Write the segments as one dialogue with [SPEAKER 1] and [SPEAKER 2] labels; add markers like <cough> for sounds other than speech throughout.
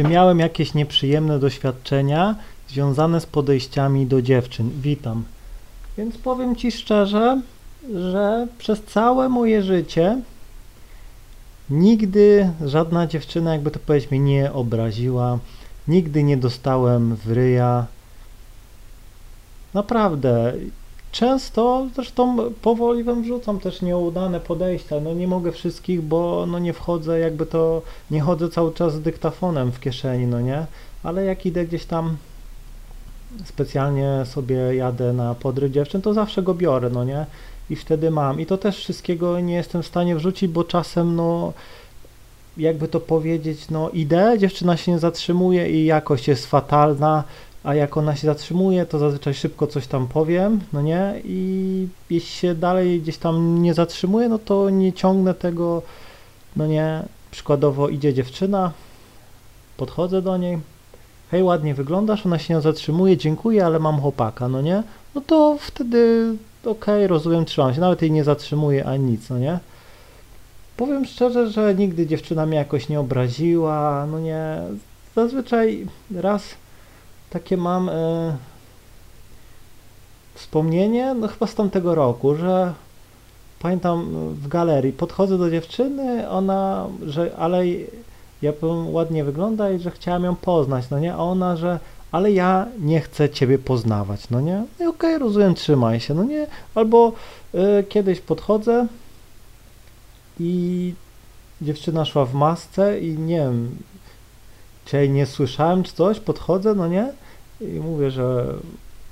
[SPEAKER 1] Czy miałem jakieś nieprzyjemne doświadczenia związane z podejściami do dziewczyn? Witam. Więc powiem Ci szczerze, że przez całe moje życie nigdy żadna dziewczyna, jakby to powiedzieć, mnie nie obraziła. Nigdy nie dostałem w ryja. Naprawdę. Często, zresztą powoli wam wrzucam też nieudane podejścia. No nie mogę wszystkich, bo no nie wchodzę, jakby to, nie chodzę cały czas z dyktafonem w kieszeni, no nie? Ale jak idę gdzieś tam specjalnie sobie jadę na podryw dziewczyn, to zawsze go biorę, no nie? I wtedy mam. I to też wszystkiego nie jestem w stanie wrzucić, bo czasem, no, jakby to powiedzieć, no, idę, dziewczyna się nie zatrzymuje i jakość jest fatalna, a jak ona się zatrzymuje, to zazwyczaj szybko coś tam powiem, no nie? I jeśli się dalej gdzieś tam nie zatrzymuje, no to nie ciągnę tego, no nie? Przykładowo idzie dziewczyna, podchodzę do niej, hej, ładnie wyglądasz, ona się nie zatrzymuje, dziękuję, ale mam chłopaka, no nie? No to wtedy okej, okay, rozumiem, trzymam się, nawet jej nie zatrzymuję ani nic, no nie? Powiem szczerze, że nigdy dziewczyna mnie jakoś nie obraziła, no nie, zazwyczaj raz takie mam e, wspomnienie, no chyba z tamtego roku, że pamiętam w galerii, podchodzę do dziewczyny, ona, że ale ja powiem, ładnie wygląda i że chciałam ją poznać, no nie, a ona, że ale ja nie chcę ciebie poznawać, no nie, no i okej, okay, rozumiem, trzymaj się, no nie, albo y, kiedyś podchodzę i dziewczyna szła w masce i nie wiem, czy nie słyszałem czy coś, podchodzę, no nie, i mówię, że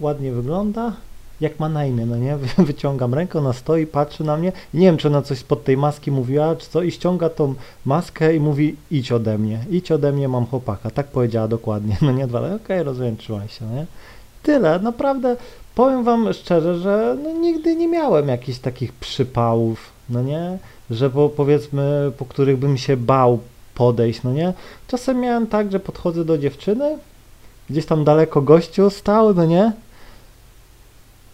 [SPEAKER 1] ładnie wygląda, jak ma na imię, no nie? <laughs> Wyciągam rękę, ona stoi, patrzy na mnie. Nie wiem, czy ona coś pod tej maski mówiła, czy co, i ściąga tą maskę i mówi, idź ode mnie, idź ode mnie, mam chłopaka. Tak powiedziała dokładnie, <laughs> no nie? Dwa, okej, okay, rozumiem, trzymaj się, no nie? Tyle, naprawdę, powiem wam szczerze, że no, nigdy nie miałem jakichś takich przypałów, no nie? Że po, powiedzmy, po których bym się bał podejść, no nie? Czasem miałem tak, że podchodzę do dziewczyny, gdzieś tam daleko gościu stał, no nie?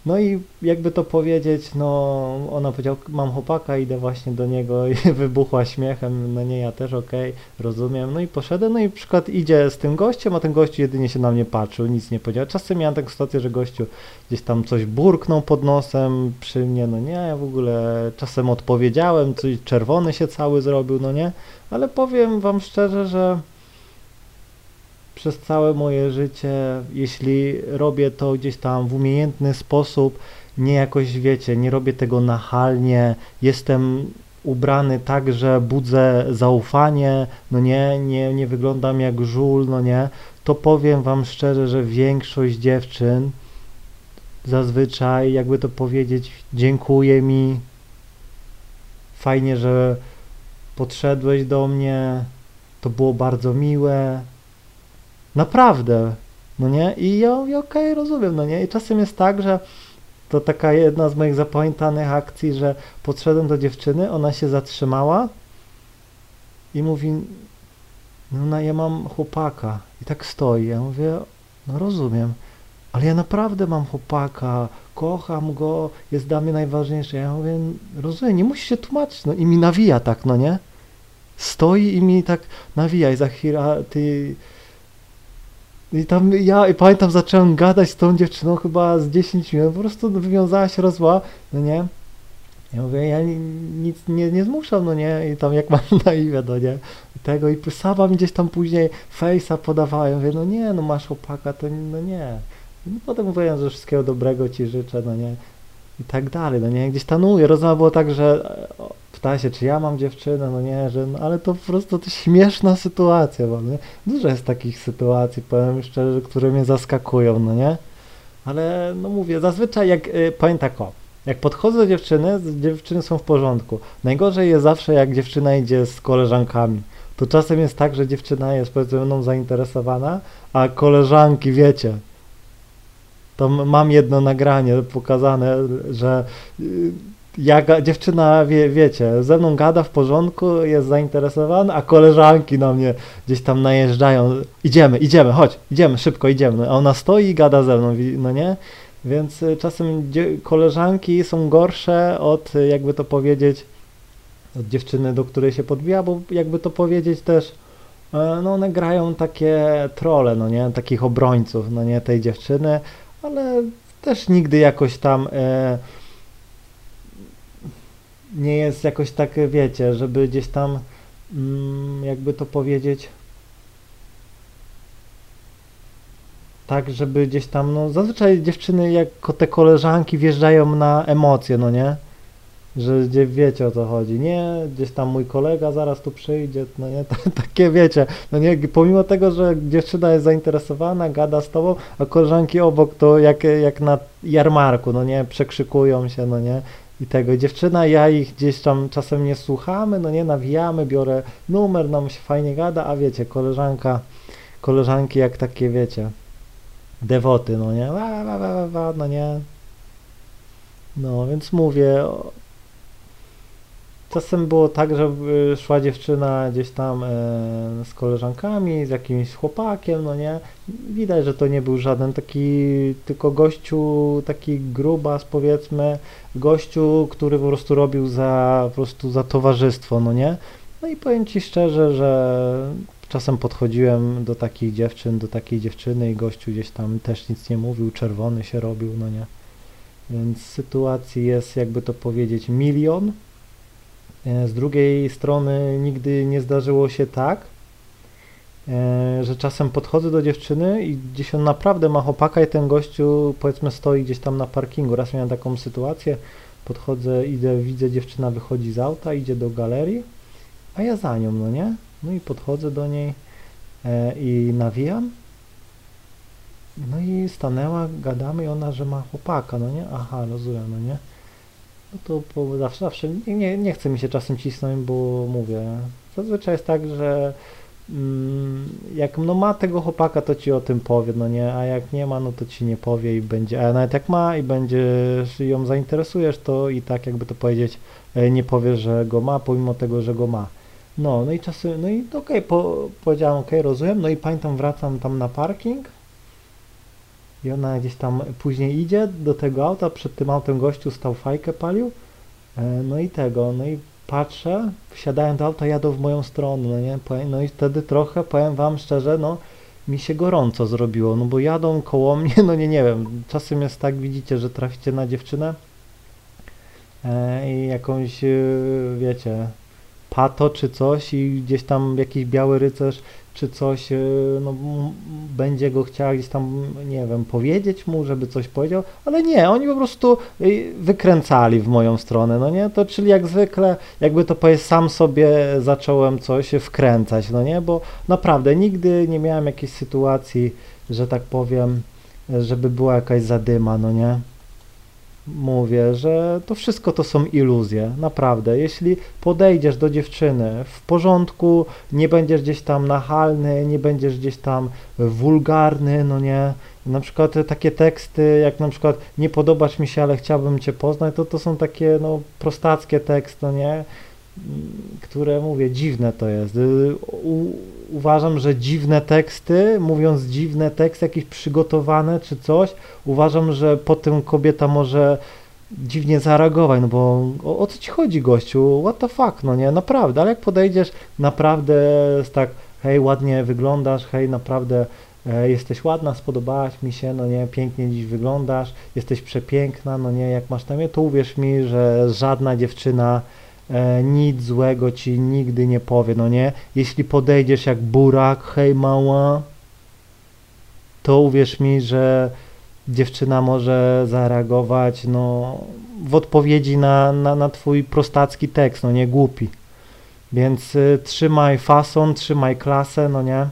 [SPEAKER 1] No i jakby to powiedzieć, no ona powiedziała, mam chłopaka, idę właśnie do niego i <laughs> wybuchła śmiechem, no nie, ja też okej, okay, rozumiem, no i poszedłem, no i przykład idzie z tym gościem, a ten gościu jedynie się na mnie patrzył, nic nie powiedział. Czasem miałem taką sytuację, że gościu gdzieś tam coś burknął pod nosem przy mnie, no nie, ja w ogóle czasem odpowiedziałem, coś czerwony się cały zrobił, no nie, ale powiem wam szczerze, że przez całe moje życie, jeśli robię to gdzieś tam w umiejętny sposób, nie jakoś wiecie, nie robię tego nachalnie, jestem ubrany tak, że budzę zaufanie, no nie, nie, nie wyglądam jak żul, no nie, to powiem wam szczerze, że większość dziewczyn zazwyczaj, jakby to powiedzieć, dziękuję mi, fajnie, że podszedłeś do mnie, to było bardzo miłe, Naprawdę, no nie? I ja mówię, okej, okay, rozumiem, no nie? I czasem jest tak, że to taka jedna z moich zapamiętanych akcji, że podszedłem do dziewczyny, ona się zatrzymała i mówi, no, no ja mam chłopaka i tak stoi. Ja mówię, no rozumiem, ale ja naprawdę mam chłopaka, kocham go, jest dla mnie najważniejszy. Ja mówię, rozumiem, nie musisz się tłumaczyć, no i mi nawija tak, no nie? Stoi i mi tak nawija i za chwilę, ty i tam ja i pamiętam, zacząłem gadać z tą dziewczyną chyba z 10 minut, po prostu wywiązała się rozła, no nie. Ja mówię, ja nic nie, nie zmuszam, no nie, i tam jak mam <laughs> na imię, no nie, tego i sama mi gdzieś tam później fejsa podawałem, mówię, no nie, no masz opaka, to no nie. I potem mówiłem, że wszystkiego dobrego ci życzę, no nie, i tak dalej, no nie, gdzieś tanuję, rozmowa było tak, że pyta się, czy ja mam dziewczynę, no nie, że, no, ale to po prostu to śmieszna sytuacja, bo nie? dużo jest takich sytuacji, powiem szczerze, które mnie zaskakują, no nie, ale no mówię, zazwyczaj jak, y, powiem tak o, jak podchodzę do dziewczyny, dziewczyny są w porządku. Najgorzej jest zawsze, jak dziewczyna idzie z koleżankami. To czasem jest tak, że dziewczyna jest powiedzmy mną zainteresowana, a koleżanki, wiecie, to mam jedno nagranie pokazane, że jak dziewczyna, wie, wiecie, ze mną gada w porządku, jest zainteresowana, a koleżanki na mnie gdzieś tam najeżdżają, idziemy, idziemy, chodź, idziemy, szybko idziemy, a ona stoi i gada ze mną, no nie? Więc y, czasem koleżanki są gorsze od, y, jakby to powiedzieć, od dziewczyny, do której się podbija, bo jakby to powiedzieć też, e, no one grają takie trole, no nie, takich obrońców, no nie, tej dziewczyny, ale też nigdy jakoś tam e, nie jest jakoś tak, wiecie, żeby gdzieś tam, mm, jakby to powiedzieć, tak, żeby gdzieś tam, no zazwyczaj dziewczyny jako te koleżanki wjeżdżają na emocje, no nie? Że gdzie wiecie o co chodzi. Nie, gdzieś tam mój kolega zaraz tu przyjdzie, no nie, <laughs> takie wiecie, no nie, pomimo tego, że dziewczyna jest zainteresowana, gada z tobą, a koleżanki obok to jak, jak na jarmarku, no nie, przekrzykują się, no nie, i tego. Dziewczyna, ja ich gdzieś tam czasem nie słuchamy, no nie, nawijamy, biorę numer, nam się fajnie gada, a wiecie, koleżanka, koleżanki jak takie, wiecie, dewoty, no nie, wa, wa, wa, wa, no nie. No, więc mówię, czasem było tak, że y, szła dziewczyna gdzieś tam e, z koleżankami, z jakimś chłopakiem, no nie. Widać, że to nie był żaden taki, tylko gościu, taki grubas powiedzmy, gościu, który po prostu robił za, po prostu za towarzystwo, no nie. No i powiem Ci szczerze, że czasem podchodziłem do takich dziewczyn, do takiej dziewczyny i gościu gdzieś tam też nic nie mówił, czerwony się robił, no nie. Więc sytuacji jest, jakby to powiedzieć, milion. E, z drugiej strony nigdy nie zdarzyło się tak, e, że czasem podchodzę do dziewczyny i gdzieś on naprawdę ma chłopaka i ten gościu powiedzmy stoi gdzieś tam na parkingu. Raz miałem taką sytuację, podchodzę, idę, widzę dziewczyna wychodzi z auta, idzie do galerii, a ja za nią, no nie? No i podchodzę do niej e, i nawijam. No i stanęła, gadamy i ona, że ma chłopaka, no nie? Aha, rozumiem, no nie? No to po, zawsze, zawsze nie, nie chce mi się czasem cisnąć, bo mówię, zazwyczaj jest tak, że mm, jak no ma tego chłopaka, to ci o tym powie, no nie, a jak nie ma, no to ci nie powie i będzie, a nawet jak ma i będziesz ją zainteresujesz, to i tak jakby to powiedzieć, e, nie powie, że go ma, pomimo tego, że go ma. No, no i czasy, no i okej, okay, po, powiedziałem, okej, okay, rozumiem, no i pamiętam, wracam tam na parking i ona gdzieś tam później idzie do tego auta, przed tym autem gościu stał fajkę, palił, e, no i tego, no i patrzę, wsiadają do auta, jadą w moją stronę, no nie, no i wtedy trochę, powiem wam szczerze, no mi się gorąco zrobiło, no bo jadą koło <laughs> mnie, no nie, nie wiem, czasem jest tak, widzicie, że traficie na dziewczynę e, i jakąś, e, wiecie, pato czy coś i gdzieś tam jakiś biały rycerz czy coś, e, no, będzie go chciała gdzieś tam, nie wiem, powiedzieć mu, żeby coś powiedział, ale nie, oni po prostu e, wykręcali w moją stronę, no nie, to czyli jak zwykle, jakby to powiedzieć, sam sobie zacząłem coś wkręcać, no nie, bo naprawdę nigdy nie miałem jakiejś sytuacji, że tak powiem, żeby była jakaś zadyma, no nie mówię, że to wszystko to są iluzje, naprawdę. Jeśli podejdziesz do dziewczyny w porządku, nie będziesz gdzieś tam nachalny, nie będziesz gdzieś tam wulgarny, no nie. Na przykład takie teksty, jak na przykład nie podobasz mi się, ale chciałbym cię poznać, to to są takie no prostackie teksty, no nie które mówię, dziwne to jest. U, uważam, że dziwne teksty, mówiąc dziwne teksty, jakieś przygotowane czy coś, uważam, że po tym kobieta może dziwnie zareagować, no bo o, o co ci chodzi gościu, what the fuck, no nie, naprawdę, ale jak podejdziesz, naprawdę jest tak, hej, ładnie wyglądasz, hej, naprawdę e, jesteś ładna, spodobałaś mi się, no nie, pięknie dziś wyglądasz, jesteś przepiękna, no nie, jak masz tam je, to uwierz mi, że żadna dziewczyna nic złego ci nigdy nie powie, no nie? Jeśli podejdziesz jak burak, hej mała, to uwierz mi, że dziewczyna może zareagować, no, w odpowiedzi na, na, na twój prostacki tekst, no nie głupi. Więc y, trzymaj fason, trzymaj klasę, no nie?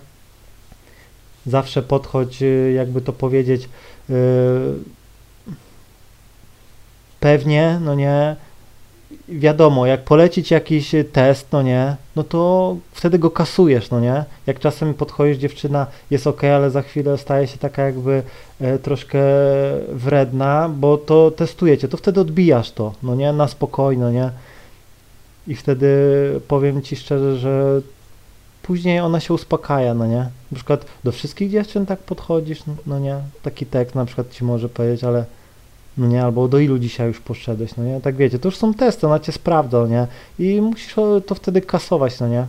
[SPEAKER 1] Zawsze podchodź, y, jakby to powiedzieć, y, pewnie, no nie? Wiadomo, jak polecić jakiś test, no nie, no to wtedy go kasujesz, no nie. Jak czasem podchodzisz, dziewczyna jest ok, ale za chwilę staje się taka jakby e, troszkę wredna, bo to testujecie, to wtedy odbijasz to, no nie, na spokojno, nie. I wtedy powiem ci szczerze, że później ona się uspokaja, no nie. Na przykład do wszystkich dziewczyn tak podchodzisz, no nie. Taki tekst na przykład ci może powiedzieć, ale no nie, albo do ilu dzisiaj już poszedłeś, no nie, tak wiecie, to już są testy, ona cię sprawdza, no nie, i musisz to wtedy kasować, no nie.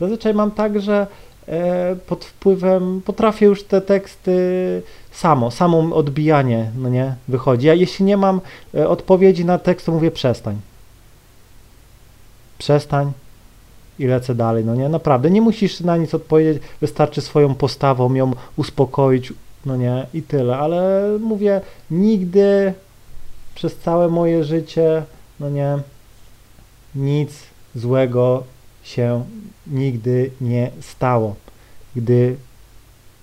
[SPEAKER 1] Zazwyczaj mam tak, że e, pod wpływem, potrafię już te teksty samo, samo odbijanie, no nie, wychodzi. Ja jeśli nie mam e, odpowiedzi na tekst, to mówię przestań. Przestań i lecę dalej, no nie, naprawdę, nie musisz na nic odpowiedzieć, wystarczy swoją postawą ją uspokoić, no nie, i tyle, ale mówię, nigdy przez całe moje życie, no nie, nic złego się nigdy nie stało. Gdy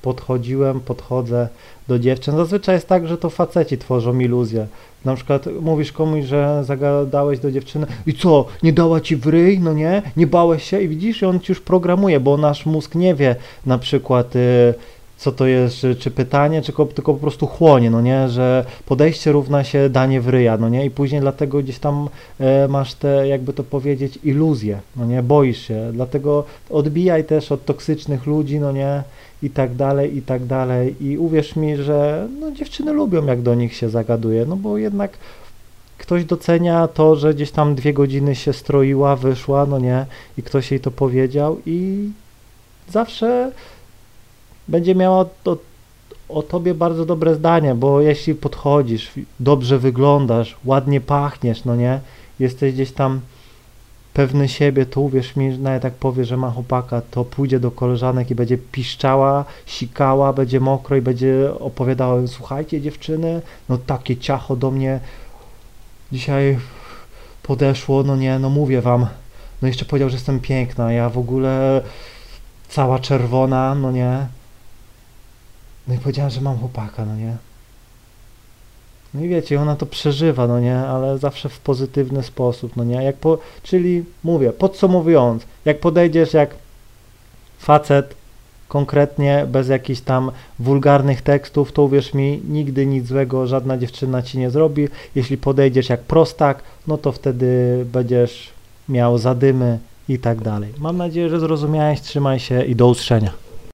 [SPEAKER 1] podchodziłem, podchodzę do dziewczyn. Zazwyczaj jest tak, że to faceci tworzą iluzję. Na przykład mówisz komuś, że zagadałeś do dziewczyny i co, nie dała ci w ryj, no nie? Nie bałeś się i widzisz, i on ci już programuje, bo nasz mózg nie wie na przykład... Y, co to jest, czy, czy pytanie, czy tylko, tylko po prostu chłonie, no nie, że podejście równa się danie w ryja, no nie, i później dlatego gdzieś tam e, masz te, jakby to powiedzieć, iluzje, no nie, boisz się, dlatego odbijaj też od toksycznych ludzi, no nie, i tak dalej, i tak dalej, i uwierz mi, że no dziewczyny lubią, jak do nich się zagaduje, no bo jednak ktoś docenia to, że gdzieś tam dwie godziny się stroiła, wyszła, no nie, i ktoś jej to powiedział i zawsze będzie miała o, o tobie bardzo dobre zdanie, bo jeśli podchodzisz, dobrze wyglądasz, ładnie pachniesz, no nie, jesteś gdzieś tam pewny siebie, to uwierz mi, nawet jak powie, że ma chłopaka, to pójdzie do koleżanek i będzie piszczała, sikała, będzie mokro i będzie opowiadała, słuchajcie dziewczyny, no takie ciacho do mnie dzisiaj podeszło, no nie, no mówię wam, no jeszcze powiedział, że jestem piękna, ja w ogóle cała czerwona, no nie, no i powiedziałem, że mam chłopaka, no nie. No i wiecie, ona to przeżywa, no nie, ale zawsze w pozytywny sposób, no nie. Jak po, czyli mówię, podsumowując, jak podejdziesz jak facet konkretnie, bez jakichś tam wulgarnych tekstów, to uwierz mi, nigdy nic złego żadna dziewczyna ci nie zrobi. Jeśli podejdziesz jak prostak, no to wtedy będziesz miał zadymy i tak dalej. Mam nadzieję, że zrozumiałeś, trzymaj się i do usłyszenia.